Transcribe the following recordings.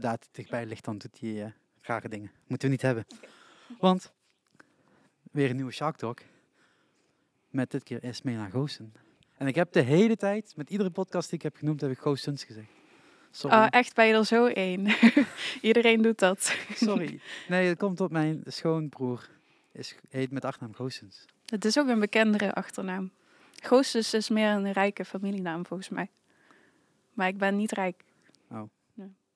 te dichtbij ligt, dan doet hij eh, rare dingen. Moeten we niet hebben. Want, weer een nieuwe Shark Talk. Met dit keer Esmena Goosen. En ik heb de hele tijd, met iedere podcast die ik heb genoemd, heb ik Goosens gezegd. Sorry. Oh, echt ben je er zo één. Iedereen doet dat. Sorry. Nee, het komt op mijn schoonbroer. Is, heet met achternaam Goosens. Het is ook een bekendere achternaam. Goostes is meer een rijke familienaam volgens mij. Maar ik ben niet rijk.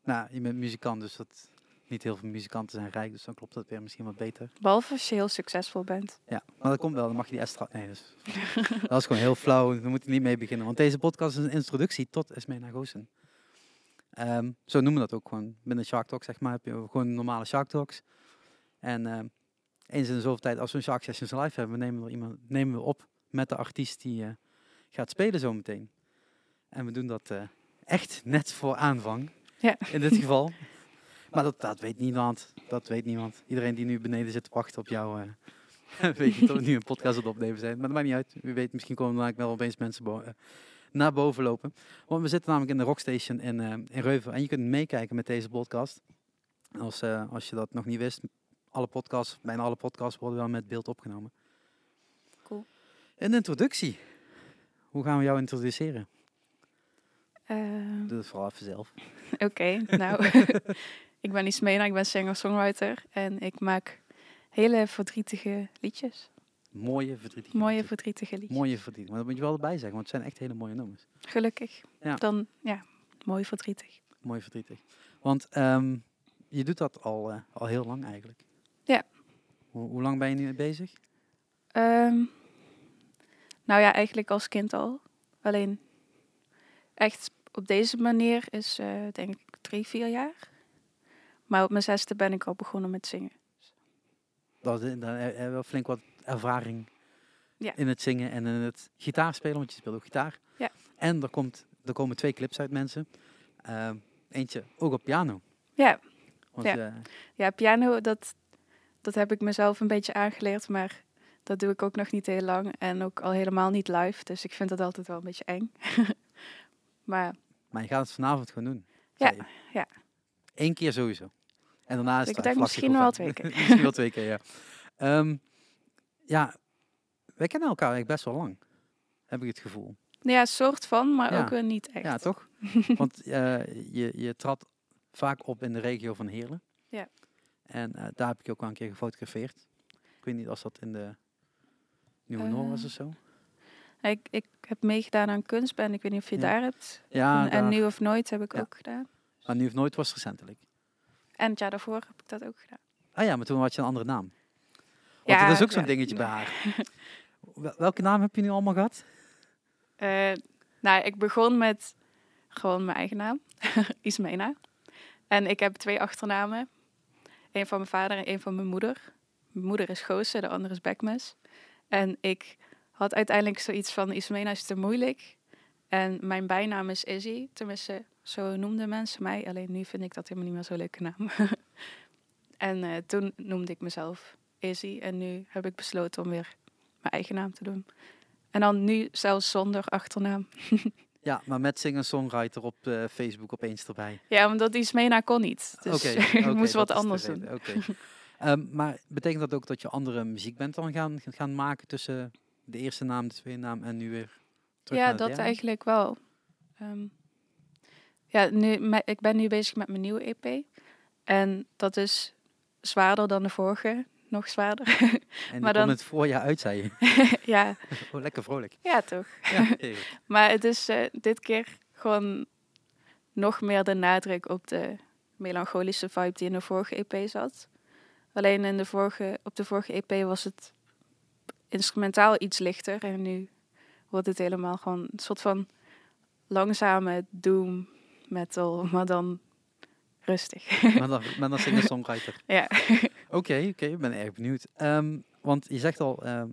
Nou, je bent muzikant, dus dat, niet heel veel muzikanten zijn rijk, dus dan klopt dat weer misschien wat beter. Behalve als je heel succesvol bent. Ja, maar dat komt wel, dan mag je die Estra... Nee, dus, dat is gewoon heel flauw, daar moet je niet mee beginnen. Want deze podcast is een introductie tot Esmena Goosen. Ehm, zo noemen we dat ook gewoon. Binnen Shark Talk, zeg maar, heb je gewoon normale Shark Talks. En ehm, eens in de zoveel tijd, als we een Shark Sessions live hebben, nemen we, iemand, nemen we op met de artiest die eh, gaat spelen zometeen. En we doen dat eh, echt net voor aanvang. Ja. In dit geval. Maar dat, dat weet niemand. Dat weet niemand. Iedereen die nu beneden zit te wachten op jou, eh, weet je dat we nu een podcast aan het opnemen zijn. Maar dat maakt niet uit. Wie weet, misschien komen er eigenlijk wel opeens mensen bo- eh, naar boven lopen. Want we zitten namelijk in de Rockstation in, eh in Reuven. En je kunt meekijken met deze podcast. Als, eh, als je dat nog niet wist. Alle podcasts, bijna alle podcasts worden wel met beeld opgenomen. Cool. Een introductie. Hoe gaan we jou introduceren? Ehm, Doe het vooral even zelf. Oké, nou. ik ben Ismena, ik ben singer-songwriter. En ik maak hele verdrietige liedjes. Mooie verdrietige Mooie liedjes. verdrietige liedjes. Mooie verdrietig. Maar dat moet je wel erbij zeggen, want het zijn echt hele mooie nummers. Gelukkig. Ja. Dan, ja, mooi verdrietig. Mooi verdrietig. Want ehm, je doet dat al, eh, al heel lang eigenlijk. Ja. Hoe, hoe lang ben je nu mee bezig? Ehm, nou ja, eigenlijk als kind al. Alleen echt op deze manier is eh, denk ik drie, vier jaar. Maar op mijn zesde ben ik al begonnen met zingen. Dat is dan heb je wel flink wat ervaring Ja. in het zingen en in het gitaarspelen, want je speelt ook gitaar. Ja. En er, komt, er komen twee clips uit mensen. Ehm, eentje ook op piano. Ja, Want, Ja. eh, ja piano, dat, dat heb ik mezelf een beetje aangeleerd. Maar dat doe ik ook nog niet heel lang. En ook al helemaal niet live. Dus ik vind dat altijd wel een beetje eng. maar maar je gaat het vanavond gewoon doen. Ja, ja. Eén keer sowieso. En daarna is Ik het denk misschien of wel twee keer. misschien wel twee keer, ja. Ehm, ja, wij kennen elkaar eigenlijk best wel lang. Heb ik het gevoel. ja, soort van, maar Ja. ook weer niet echt. Ja, toch? Want eh, je, je trad vaak op in de regio van Heerlen. Ja. En eh, daar heb ik je ook wel een keer gefotografeerd. Ik weet niet als dat in de Nieuwe Noor was Eh, of zo. Ik, ik heb meegedaan aan kunstband. Ik weet niet of je Ja. daar hebt. Ja, en, en Nu of Nooit heb ik Ja. ook gedaan. Maar nu of nooit was recentelijk. En het jaar daarvoor heb ik dat ook gedaan. Ah ja, maar toen had je een andere naam. Want Ja, dat is ook zo'n dingetje bij haar. Wel- Welke naam heb je nu allemaal gehad? Eh, nou, ik begon met gewoon mijn eigen naam, Ismena. En ik heb twee achternamen. Eén van mijn vader en één van mijn moeder. Mijn moeder is Goosen, de andere is Bekmes. En ik had uiteindelijk zoiets van, Ismena is te moeilijk. En mijn bijnaam is Izzy. Tenminste, zo noemden mensen mij. Alleen nu vind ik dat helemaal niet meer zo'n leuke naam. en eh, toen noemde ik mezelf Izzy. En nu heb ik besloten om weer mijn eigen naam te doen. En dan nu zelfs zonder achternaam. Ja, maar met singer-songwriter op eh, Facebook opeens erbij. Ja, omdat Ismena kon niet. Dus Oké, ik moest wat anders doen. Oké. Ehm, maar betekent dat ook dat je andere muziek bent dan gaan, gaan maken tussen de eerste naam, de tweede naam en nu weer terug Ja, naar dat derde? eigenlijk wel. Ehm, ja, nu, me- ik ben nu bezig met mijn nieuwe EP. En dat is zwaarder dan de vorige. Nog zwaarder. En maar dan- het voorjaar uit, zei je. ja, Oh, lekker vrolijk. ja, toch. Ja. Maar het is eh, dit keer gewoon nog meer de nadruk op de melancholische vibe die in de vorige EP zat. Alleen in de vorige, op de vorige EP was het instrumentaal iets lichter. En nu wordt het helemaal gewoon een soort van langzame doom metal, maar dan rustig. maar dan, maar dan singer-songwriter. ja. Oké, oké, ik ben erg benieuwd. Ehm, want je zegt al, ehm,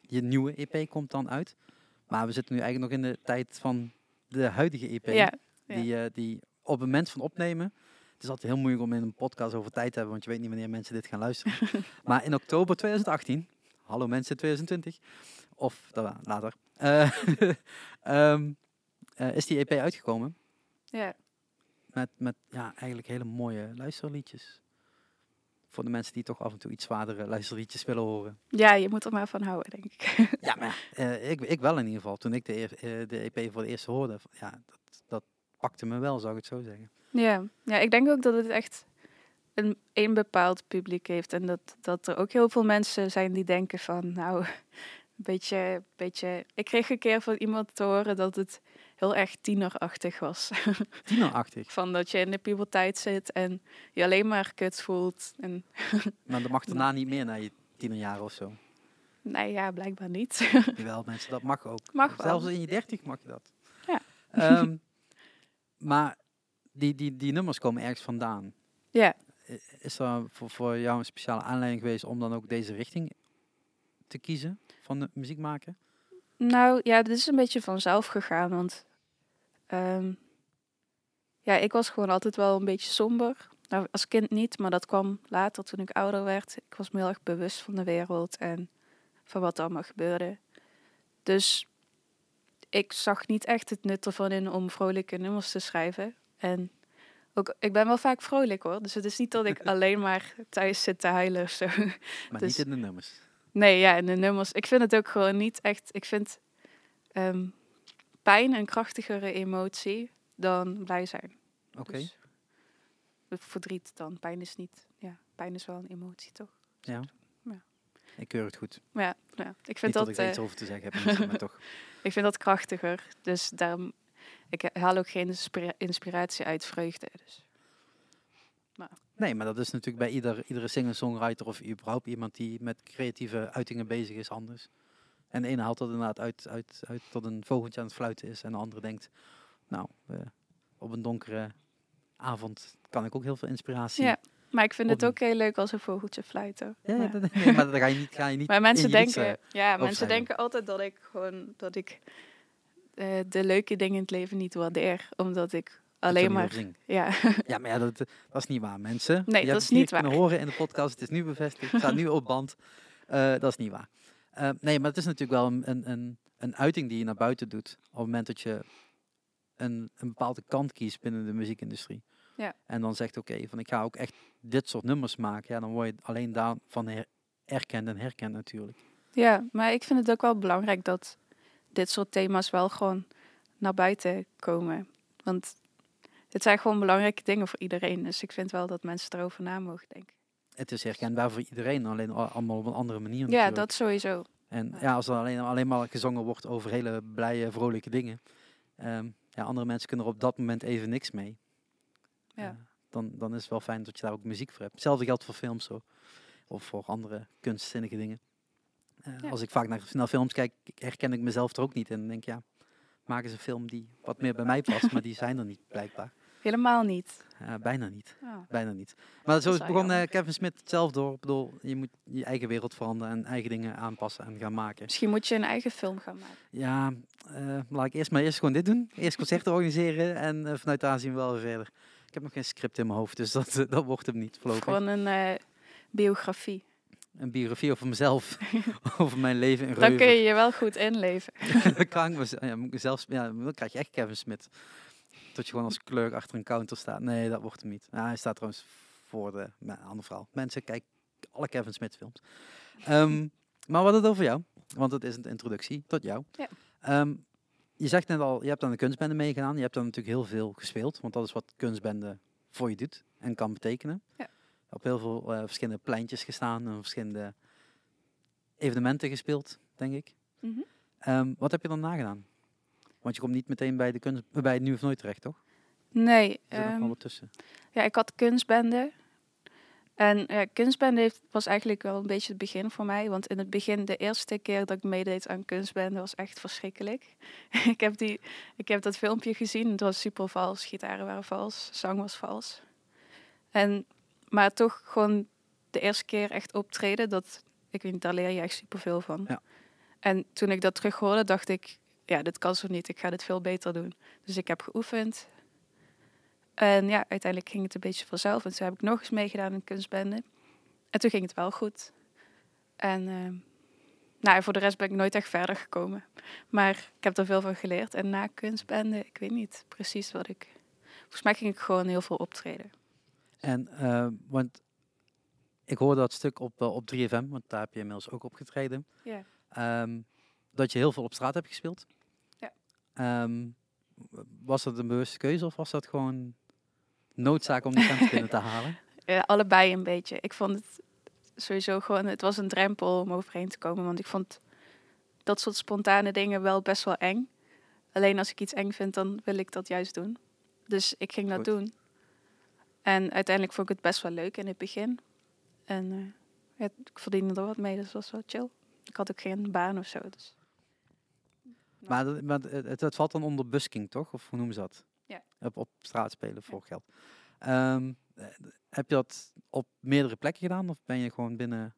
je nieuwe EP komt dan uit. Maar we zitten nu eigenlijk nog in de tijd van de huidige EP. ja. ja. Die, eh, die op het moment van opnemen. Het is altijd heel moeilijk om in een podcast over tijd te hebben, want je weet niet wanneer mensen dit gaan luisteren. maar in oktober 2018, hallo mensen 2020, of da- later, eh, ehm, eh, is die EP uitgekomen. ja. met, met ja, eigenlijk hele mooie luisterliedjes. Voor de mensen die toch af en toe iets zwaardere luisterliedjes willen horen. Ja, je moet er maar van houden, denk ik. Ja, maar eh, ik, ik wel in ieder geval. Toen ik de, de EP voor het eerst hoorde, ja, dat, dat pakte me wel, zou ik het zo zeggen. Ja. ja, ik denk ook dat het echt een, een bepaald publiek heeft. En dat, dat er ook heel veel mensen zijn die denken van, nou, een beetje, beetje... Ik kreeg een keer van iemand te horen dat het heel erg tienerachtig was. Tienerachtig. van dat je in de puberteit zit en je alleen maar kut voelt. En Maar dat mag daarna niet meer na je tienerjaren of zo. nee, ja, blijkbaar niet. Jawel, mensen, dat mag ook. Mag wel. Zelfs in je dertig mag je dat. Ja. Ehm, maar die, die, die nummers komen ergens vandaan. ja, Is er voor, voor jou een speciale aanleiding geweest om dan ook deze richting te kiezen van de muziek maken? Nou ja, dit is een beetje vanzelf gegaan. Want ehm, ja, ik was gewoon altijd wel een beetje somber. Nou, als kind niet, maar dat kwam later toen ik ouder werd. Ik was me heel erg bewust van de wereld en van wat er allemaal gebeurde. Dus ik zag niet echt het nut ervan in om vrolijke nummers te schrijven. En ook, ik ben wel vaak vrolijk hoor. Dus het is niet dat ik alleen maar thuis zit te huilen of zo. Maar Dus- niet in de nummers. Nee, ja, en de nummers. Ik vind het ook gewoon niet echt. Ik vind ehm, pijn een krachtigere emotie dan blij zijn. Oké. Dus, het verdriet dan. Pijn is niet. Ja, pijn is wel een emotie, toch? Ja. Ja. Ik keur het goed. Ja, ja ik Niet vind dat, dat. ik er eh, iets over te zeggen heb, maar toch. ik vind dat krachtiger. Dus daarom. Ik haal ook geen inspira- inspiratie uit vreugde. Dus. Nee, maar dat is natuurlijk bij ieder, iedere singer-songwriter of überhaupt iemand die met creatieve uitingen bezig is anders. En de ene haalt dat inderdaad uit, uit, uit tot een vogeltje aan het fluiten is. En de andere denkt, nou, eh, op een donkere avond kan ik ook heel veel inspiratie. Ja, maar ik vind het ook heel leuk als een vogeltje fluiten. Ja, dat- nee, maar dan ga je niet, ga je niet Maar mensen denken, ja, mensen denken altijd dat ik gewoon dat ik eh, de leuke dingen in het leven niet waardeer, omdat ik alleen maar, ja, Ja, maar ja, dat, dat is niet waar, mensen. Nee, je dat is niet kunnen waar. horen in de podcast. Het is nu bevestigd. Het staat nu op band. Eh, dat is niet waar. Eh, nee, maar het is natuurlijk wel een, een, een, uiting die je naar buiten doet. Op het moment dat je een, een bepaalde kant kiest binnen de muziekindustrie. Ja. En dan zegt, oké, van ik ga ook echt dit soort nummers maken. Ja, dan word je alleen daarvan her- erkend en herkend natuurlijk. ja, maar ik vind het ook wel belangrijk dat dit soort thema's wel gewoon naar buiten komen, want het zijn gewoon belangrijke dingen voor iedereen, dus ik vind wel dat mensen erover na mogen denken. Het is herkenbaar voor iedereen, alleen al- allemaal op een andere manier Ja, natuurlijk. dat sowieso. En ja, als er alleen, alleen maar gezongen wordt over hele blije, vrolijke dingen. ehm, ja, andere mensen kunnen er op dat moment even niks mee. Ja. Eh, dan, dan is het wel fijn dat je daar ook muziek voor hebt. Hetzelfde geldt voor films zo. Of voor andere kunstzinnige dingen. Eh, Ja. Als ik vaak naar, naar films kijk, herken ik mezelf er ook niet in. En denk ja, maak eens een film die wat meer bij mij past. maar die zijn er niet, blijkbaar. Helemaal niet. Eh, bijna niet. Oh. Bijna niet. Maar zo begon jammer. Kevin Smith zelf door. Ik bedoel, je moet je eigen wereld veranderen en eigen dingen aanpassen en gaan maken. Misschien moet je een eigen film gaan maken. Ja, laat ik eerst maar eerst gewoon dit doen. Eerst concerten organiseren en vanuit daar zien we wel weer verder. Ik heb nog geen script in mijn hoofd, dus dat, dat wordt hem niet voorlopig. Gewoon een biografie. Een biografie over mezelf, over mijn leven in Dan kun je je wel goed inleven. dan kan ik mezelf, ja, dan krijg je echt Kevin Smith. Dat je gewoon als clerk achter een counter staat. Nee, dat wordt hem niet. Hij staat trouwens voor de nou, een ander verhaal. Mensen, kijk alle Kevin Smith films. Ehm, maar wat het over jou, want het is een introductie tot jou. Ja. Ehm, je zegt net al, je hebt aan de kunstbende meegedaan. Je hebt dan natuurlijk heel veel gespeeld, want dat is wat kunstbende voor je doet en kan betekenen. Ja. Op heel veel eh, verschillende pleintjes gestaan en verschillende evenementen gespeeld, denk ik. Mhm. Ehm, wat heb je dan nagedaan? Want je komt niet meteen bij de kunst, bij het nu of nooit terecht, toch? Nee, Er nog ehm, wel wat tussen. ja, ik had kunstbende. En ja, kunstbende heeft, was eigenlijk wel een beetje het begin voor mij. Want in het begin, de eerste keer dat ik meedeed aan kunstbende, was echt verschrikkelijk. ik, heb die, ik heb dat filmpje gezien. Het was super vals. Gitaren waren vals. Zang was vals. En, maar toch gewoon de eerste keer echt optreden, dat, ik weet niet, daar leer je echt superveel van. Ja. En toen ik dat terug hoorde, dacht ik, ja, dit kan zo niet. Ik ga dit veel beter doen. Dus ik heb geoefend. En ja, uiteindelijk ging het een beetje vanzelf. En toen heb ik nog eens meegedaan in kunstbende. En toen ging het wel goed. En ehm, nou, en voor de rest ben ik nooit echt verder gekomen. Maar ik heb er veel van geleerd. En na kunstbende, ik weet niet precies wat ik... volgens mij ging ik gewoon heel veel optreden. En, eh, want ik hoorde dat stuk op, eh, op 3FM, want daar heb je inmiddels ook opgetreden. Ja. Ehm, dat je heel veel op straat hebt gespeeld. Ja. Ehm, was dat een bewuste keuze of was dat gewoon noodzaak om die kant binnen te halen? Ja, allebei een beetje. Ik vond het sowieso gewoon, het was een drempel om overheen te komen. Want ik vond dat soort spontane dingen wel best wel eng. Alleen als ik iets eng vind, dan wil ik dat juist doen. Dus ik ging dat doen. En uiteindelijk vond ik het best wel leuk in het begin. En eh, ja, ik verdiende er wat mee, dus dat was wel chill. Ik had ook geen baan of zo. Dus. Maar, dat- maar het, het- valt dan onder busking, toch? Of hoe noemen ze dat? Ja. Op, op straat spelen voor geld. Ehm, eh, heb je dat op meerdere plekken gedaan? Of ben je gewoon binnen...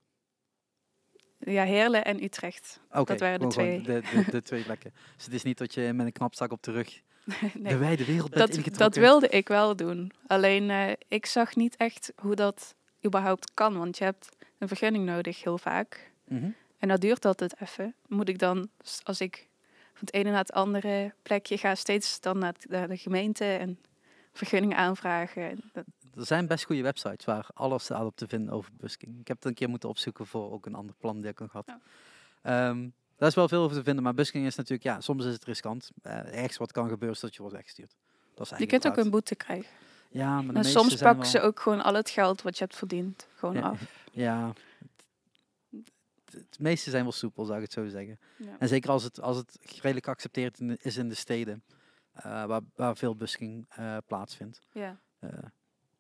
Ja, Heerlen en Utrecht. Dat waren de gewoon De, de, de twee plekken. Dus het is niet dat je met een knapzak op de rug nee. de wijde wereld bent dat, ingetrokken. dat wilde ik wel doen. Alleen eh, ik zag niet echt hoe dat überhaupt kan. Want je hebt een vergunning nodig heel vaak. Mhm. En dat duurt altijd even. Moet ik dan, als ik van het ene naar het andere plekje ga, steeds dan naar, het- naar de gemeente en vergunning aanvragen. Dat- Er zijn best goede websites waar alles staat op te vinden over busking. Ik heb het een keer moeten opzoeken voor ook een ander plan die ik nog had. Ja. Ehm, daar is wel veel over te vinden, maar busking is natuurlijk, ja, soms is het riskant. Eh ergens wat kan gebeuren is dat je wordt weggestuurd. Dat is je kunt ook een boete krijgen. Ja, maar de En soms pakken wel- ze ook gewoon al het geld wat je hebt verdiend gewoon Ja. af. Ja, het, meeste zijn wel soepel, zou ik het zo zeggen. Ja. En zeker als het, als het redelijk geaccepteerd is in de steden, eh, waar, waar veel busking eh, plaatsvindt. Ja.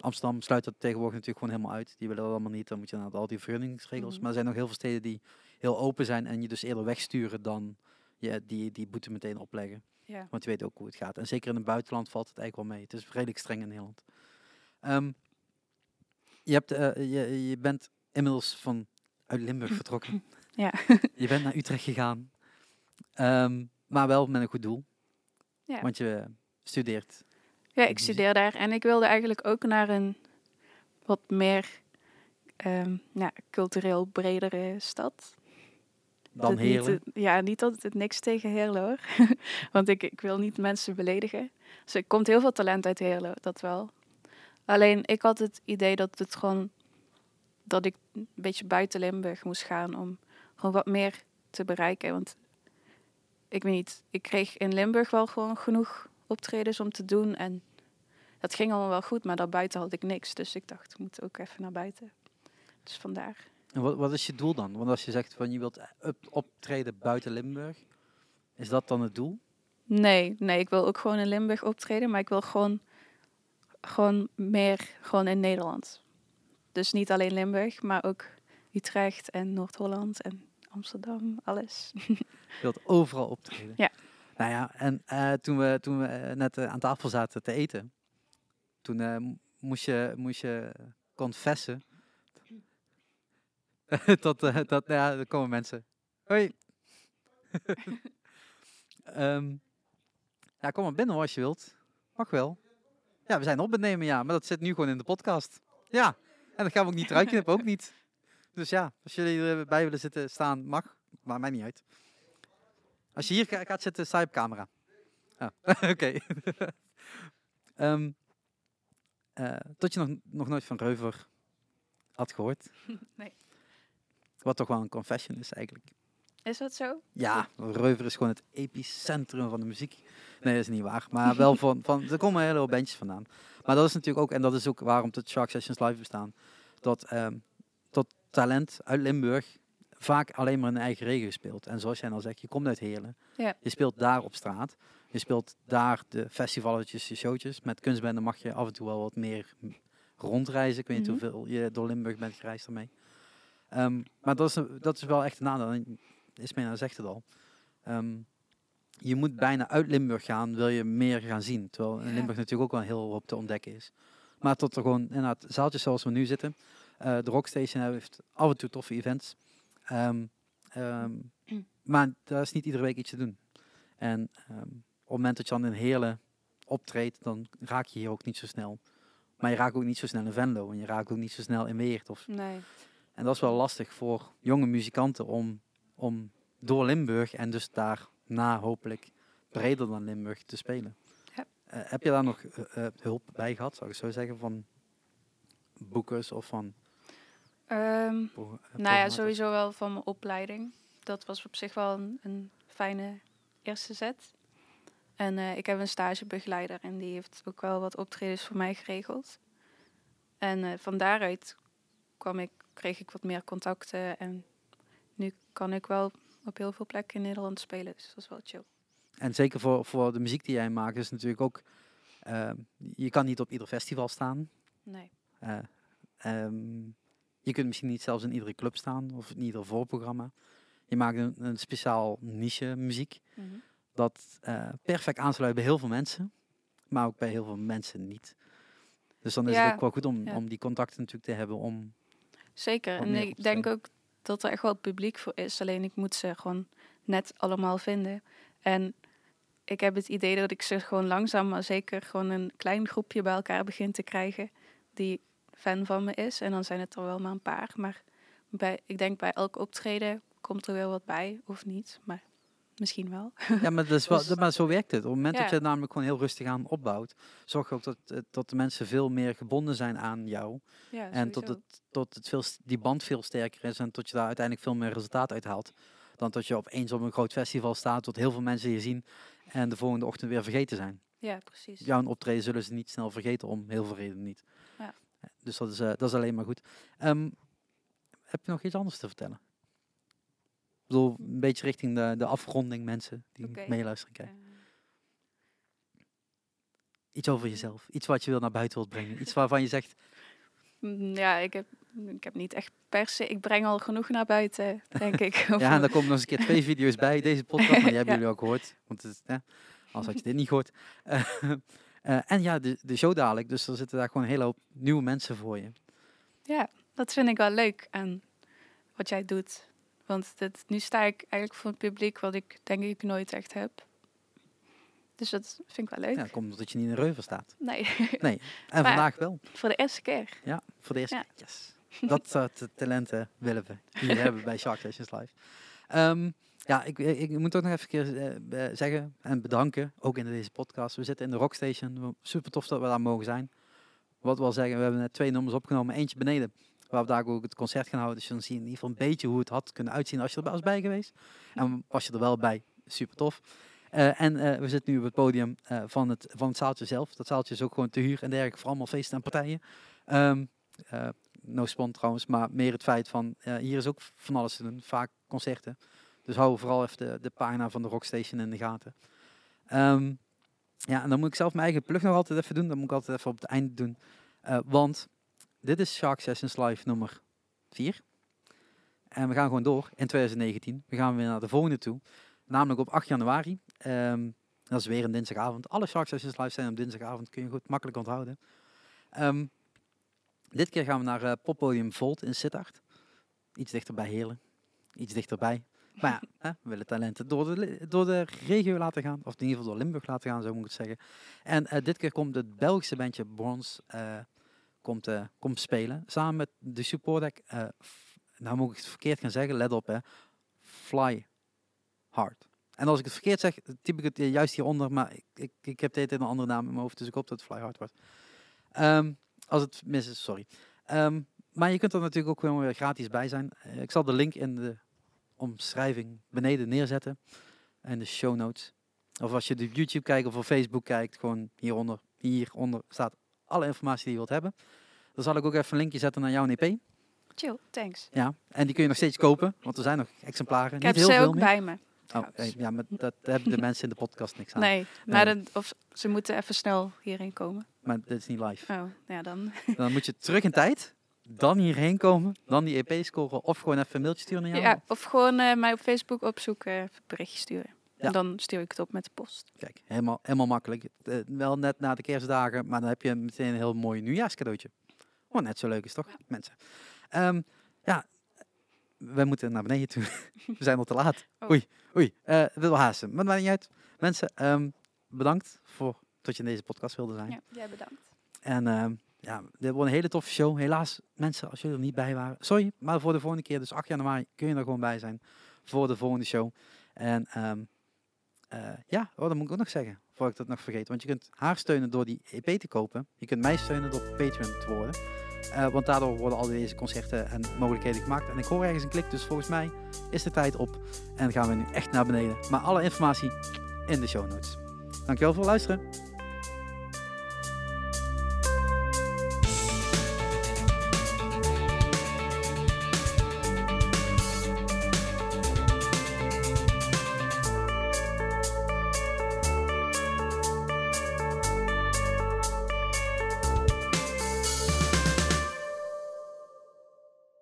Amsterdam sluit dat tegenwoordig natuurlijk gewoon helemaal uit. Die willen dat allemaal niet. Dan moet je naar al die vergunningsregels. Mhm. Maar er zijn nog heel veel steden die heel open zijn en je dus eerder wegsturen dan je die, die boete meteen opleggen. Ja. Want je weet ook hoe het gaat. En zeker in het buitenland valt het eigenlijk wel mee. Het is redelijk streng in Nederland. Ehm, je, hebt, eh, je, je bent inmiddels van uit Limburg vertrokken. Ja. je bent naar Utrecht gegaan. Ehm, maar wel met een goed doel. Ja. Want je studeert. Ja, ik studeer daar en ik wilde eigenlijk ook naar een wat meer ehm, ja, cultureel bredere stad. Dan niet, Heerlen. ja, niet dat het niks tegen Heerlen hoor. Want ik, ik wil niet mensen beledigen. Dus er komt heel veel talent uit Heerlen, dat wel. Alleen ik had het idee dat het gewoon dat ik een beetje buiten Limburg moest gaan om gewoon wat meer te bereiken. Want ik weet niet, ik kreeg in Limburg wel gewoon genoeg optredens om te doen. En dat ging allemaal wel goed, maar daarbuiten had ik niks. Dus ik dacht, ik moet ook even naar buiten. Dus vandaar. En wat, wat is je doel dan? Want als je zegt van je wilt optreden buiten Limburg, is dat dan het doel? Nee, nee, ik wil ook gewoon in Limburg optreden, maar ik wil gewoon, gewoon meer gewoon in Nederland. Dus niet alleen Limburg, maar ook Utrecht en Noord-Holland en Amsterdam, alles. Je wilt overal optreden. Ja. Nou ja, en eh, toen we, toen we eh, net eh, aan tafel zaten te eten, toen moest, je, moest je confessen dat, eh, dat, ja, er komen mensen. Hoi. Ehm, ja, kom maar binnen hoor, als je wilt. Mag wel. Ja, we zijn op het nemen, ja, maar dat zit nu gewoon in de podcast. Ja, en dat gaan we ook niet eruit knippen, ook niet. Dus ja, als jullie erbij willen zitten, staan, mag. Maakt mij niet uit. Als je hier ga- gaat zitten, sta je op camera. Oké. Ehm, eh, tot je nog, nog nooit van Reuver had gehoord. Nee. Wat toch wel een confession is eigenlijk. Is dat zo? Ja, Reuver is gewoon het epicentrum van de muziek. Nee, dat is niet waar. Maar wel van, van er komen hele hoop bandjes vandaan. Maar dat is natuurlijk ook, en dat is ook waarom de Shark Sessions live bestaan. Dat, ehm, dat talent uit Limburg vaak alleen maar in eigen regio speelt. En zoals jij al zegt, je komt uit Heerlen. Ja. Je speelt daar op straat. Je speelt daar de festivaletjes, de showtjes. Met kunstbenden mag je af en toe wel wat meer rondreizen. Ik weet niet Mhm. hoeveel je door Limburg bent gereisd daarmee. Ehm, maar dat is, dat is wel echt een nadeel. En Ismena zegt het al. Ehm, je moet bijna uit Limburg gaan, wil je meer gaan zien. Terwijl in. Limburg natuurlijk ook wel heel hoop te ontdekken is. Maar tot er gewoon, inderdaad, zaaltjes zoals we nu zitten. eh, de Rockstation heeft af en toe toffe events. Ehm, ehm, maar daar is niet iedere week iets te doen. En ehm, op het moment dat je dan in Heerlen optreedt, dan raak je hier ook niet zo snel. Maar je raakt ook niet zo snel in Venlo. En je raakt ook niet zo snel in Weert. Of, Nee. en dat is wel lastig voor jonge muzikanten om, om door Limburg en dus daarna hopelijk breder dan Limburg te spelen. Ja. Eh, heb je daar nog eh, eh, hulp bij gehad, zou ik zo zeggen, van boekers of van... Ehm, eh, nou ja, sowieso wel van mijn opleiding. Dat was op zich wel een, een fijne eerste zet. En eh, ik heb een stagebegeleider en die heeft ook wel wat optredens voor mij geregeld. En eh, van daaruit kwam ik, kreeg ik wat meer contacten en nu kan ik wel op heel veel plekken in Nederland spelen. Dus dat is wel chill. En zeker voor, voor de muziek die jij maakt is natuurlijk ook... ehm, je kan niet op ieder festival staan. Nee. Eh, ehm, je kunt misschien niet zelfs in iedere club staan of in ieder voorprogramma. Je maakt een, een speciaal niche muziek Mhm. dat eh, perfect aansluit bij heel veel mensen, maar ook bij heel veel mensen niet. Dus dan is Ja, het ook wel goed om, ja. om die contacten natuurlijk te hebben om... Zeker. En ik denk ook dat er echt wel publiek voor is. Alleen ik moet ze gewoon net allemaal vinden. En ik heb het idee dat ik ze gewoon langzaam maar zeker gewoon een klein groepje bij elkaar begin te krijgen die fan van me is. En dan zijn het er wel maar een paar. Maar bij, ik denk bij elk optreden komt er wel wat bij, of niet. Maar misschien wel. Ja, maar, dat is wel, Dus- maar zo werkt het. Op het moment dat je het namelijk gewoon heel rustig aan opbouwt, zorg je ook dat, eh, dat de mensen veel meer gebonden zijn aan jou. Ja, En tot het, tot het veel, die band veel sterker is en tot je daar uiteindelijk veel meer resultaat uit haalt. Dan dat je opeens op een groot festival staat, tot heel veel mensen je zien en de volgende ochtend weer vergeten zijn. Ja, precies. Jouw optreden zullen ze niet snel vergeten om heel veel redenen niet. Ja. Dus dat is, eh, dat is alleen maar goed. Ehm, heb je nog iets anders te vertellen? Ik bedoel, een beetje richting de, de afronding mensen die meeluisteren kijken. Eh, Iets over jezelf. Iets wat je wil naar buiten wilt brengen. Iets waarvan je zegt, mm, ja, ik heb, ik heb niet echt per se... Ik breng al genoeg naar buiten, denk ik. ja, en daar komen nog eens een keer twee video's bij deze podcast. Maar die hebben Ja. jullie ook gehoord. Want het, anders had je dit niet gehoord. Eh, eh, en ja, de, de show dadelijk. Dus er zitten daar gewoon een hele hoop nieuwe mensen voor je. Ja, dat vind ik wel leuk aan wat jij doet. Want dit, nu sta ik eigenlijk voor het publiek wat ik denk ik nooit echt heb. Dus dat vind ik wel leuk. Ja, dat komt omdat je niet in een reuver staat. Nee, Nee, en Maar- vandaag wel. voor de eerste keer. Ja, voor de eerste Ja. keer. Yes. Dat soort talenten willen we hier hebben bij Shark Sessions Live. Ehm, ja, ik, ik, ik moet ook nog even keer eh, be- zeggen en bedanken, ook in deze podcast. We zitten in de Rockstation. Super tof dat we daar mogen zijn. Wat wil zeggen, we hebben net twee nummers opgenomen. Eentje beneden, waar we daar ook het concert gaan houden. Dus dan zie je in ieder geval een beetje hoe het had kunnen uitzien als je er was bij geweest. En was je er wel bij, super tof. Eh, en eh, we zitten nu op het podium eh, van, het, van het zaaltje zelf. Dat zaaltje is ook gewoon te huur en dergelijke voor allemaal feesten en partijen. Eh, no spon trouwens, maar meer het feit van eh, hier is ook van alles te doen, vaak concerten. Dus hou vooral even de, de pagina van de Rockstation in de gaten. Ehm, ja, en dan moet ik zelf mijn eigen plug nog altijd even doen. Dat moet ik altijd even op het einde doen. Eh, want dit is Shark Sessions Live nummer 4. En we gaan gewoon door in 2019. We gaan weer naar de volgende toe. Namelijk op 8 januari. Ehm, dat is weer een dinsdagavond. Alle Shark Sessions Live zijn op dinsdagavond. Kun je goed makkelijk onthouden. Ehm, dit keer gaan we naar eh, poppodium Volt in Sittard. Iets dichter bij Heerlen. Iets dichterbij. Maar ja, we willen talenten door de, door de regio laten gaan. Of in ieder geval door Limburg laten gaan, zo moet ik het zeggen. En eh, dit keer komt het Belgische bandje Bronze eh, komt, eh, komt spelen. Samen met de support act, f- nou moet ik het verkeerd gaan zeggen, let op hè. Fly Hard. En als ik het verkeerd zeg, typ ik het juist hieronder. Maar ik, ik, ik heb dit een andere naam in mijn hoofd, dus ik hoop dat het Fly Hard wordt. Ehm, als het mis is, sorry. Ehm, maar je kunt er natuurlijk ook gewoon weer gratis bij zijn. Ik zal de link in de omschrijving beneden neerzetten. En de show notes. Of als je op YouTube kijkt of op Facebook kijkt, gewoon hieronder, hieronder staat alle informatie die je wilt hebben. Dan zal ik ook even een linkje zetten naar jouw EP. Chill, thanks. Ja, en die kun je nog steeds kopen, want er zijn nog exemplaren. Ik Niet heb heel ze veel ook meer. bij me. Oh, ja, maar dat hebben de mensen in de podcast niks aan. Nee, maar Nee. dan- of ze moeten even snel hierheen komen. Maar dit is niet live. Oh, ja dan. Dan moet je terug in tijd, dan hierheen komen, dan die EP scoren of gewoon even een mailtje sturen naar jou. Ja, of gewoon eh, mij op Facebook opzoeken, een berichtje sturen. Ja. En dan stuur ik het op met de post. Kijk, helemaal, helemaal makkelijk. Eh, wel net na de kerstdagen, maar dan heb je meteen een heel mooi nieuwjaarscadeautje. Oh, net zo leuk is toch, mensen? Ehm, ja, wij moeten naar beneden toe. We zijn al te laat. Oh. Oei, oei. het wil haasten, maar maakt niet uit. Mensen, ehm, bedankt voor dat je in deze podcast wilde zijn. Ja, jij bedankt. En ehm, ja, dit wordt een hele toffe show. Helaas, mensen, als jullie er niet bij waren. Sorry, maar voor de volgende keer, dus 8 januari, kun je er gewoon bij zijn. Voor de volgende show. En ehm, eh, ja, oh, moet ik ook nog zeggen. Voor voor ik dat nog vergeet. Want je kunt haar steunen door die EP te kopen. Je kunt mij steunen door Patreon te worden. Eh, want daardoor worden al deze concerten en mogelijkheden gemaakt. En ik hoor ergens een klik, dus volgens mij is de tijd op. En gaan we nu echt naar beneden. Maar alle informatie in de show notes. Dankjewel voor het luisteren.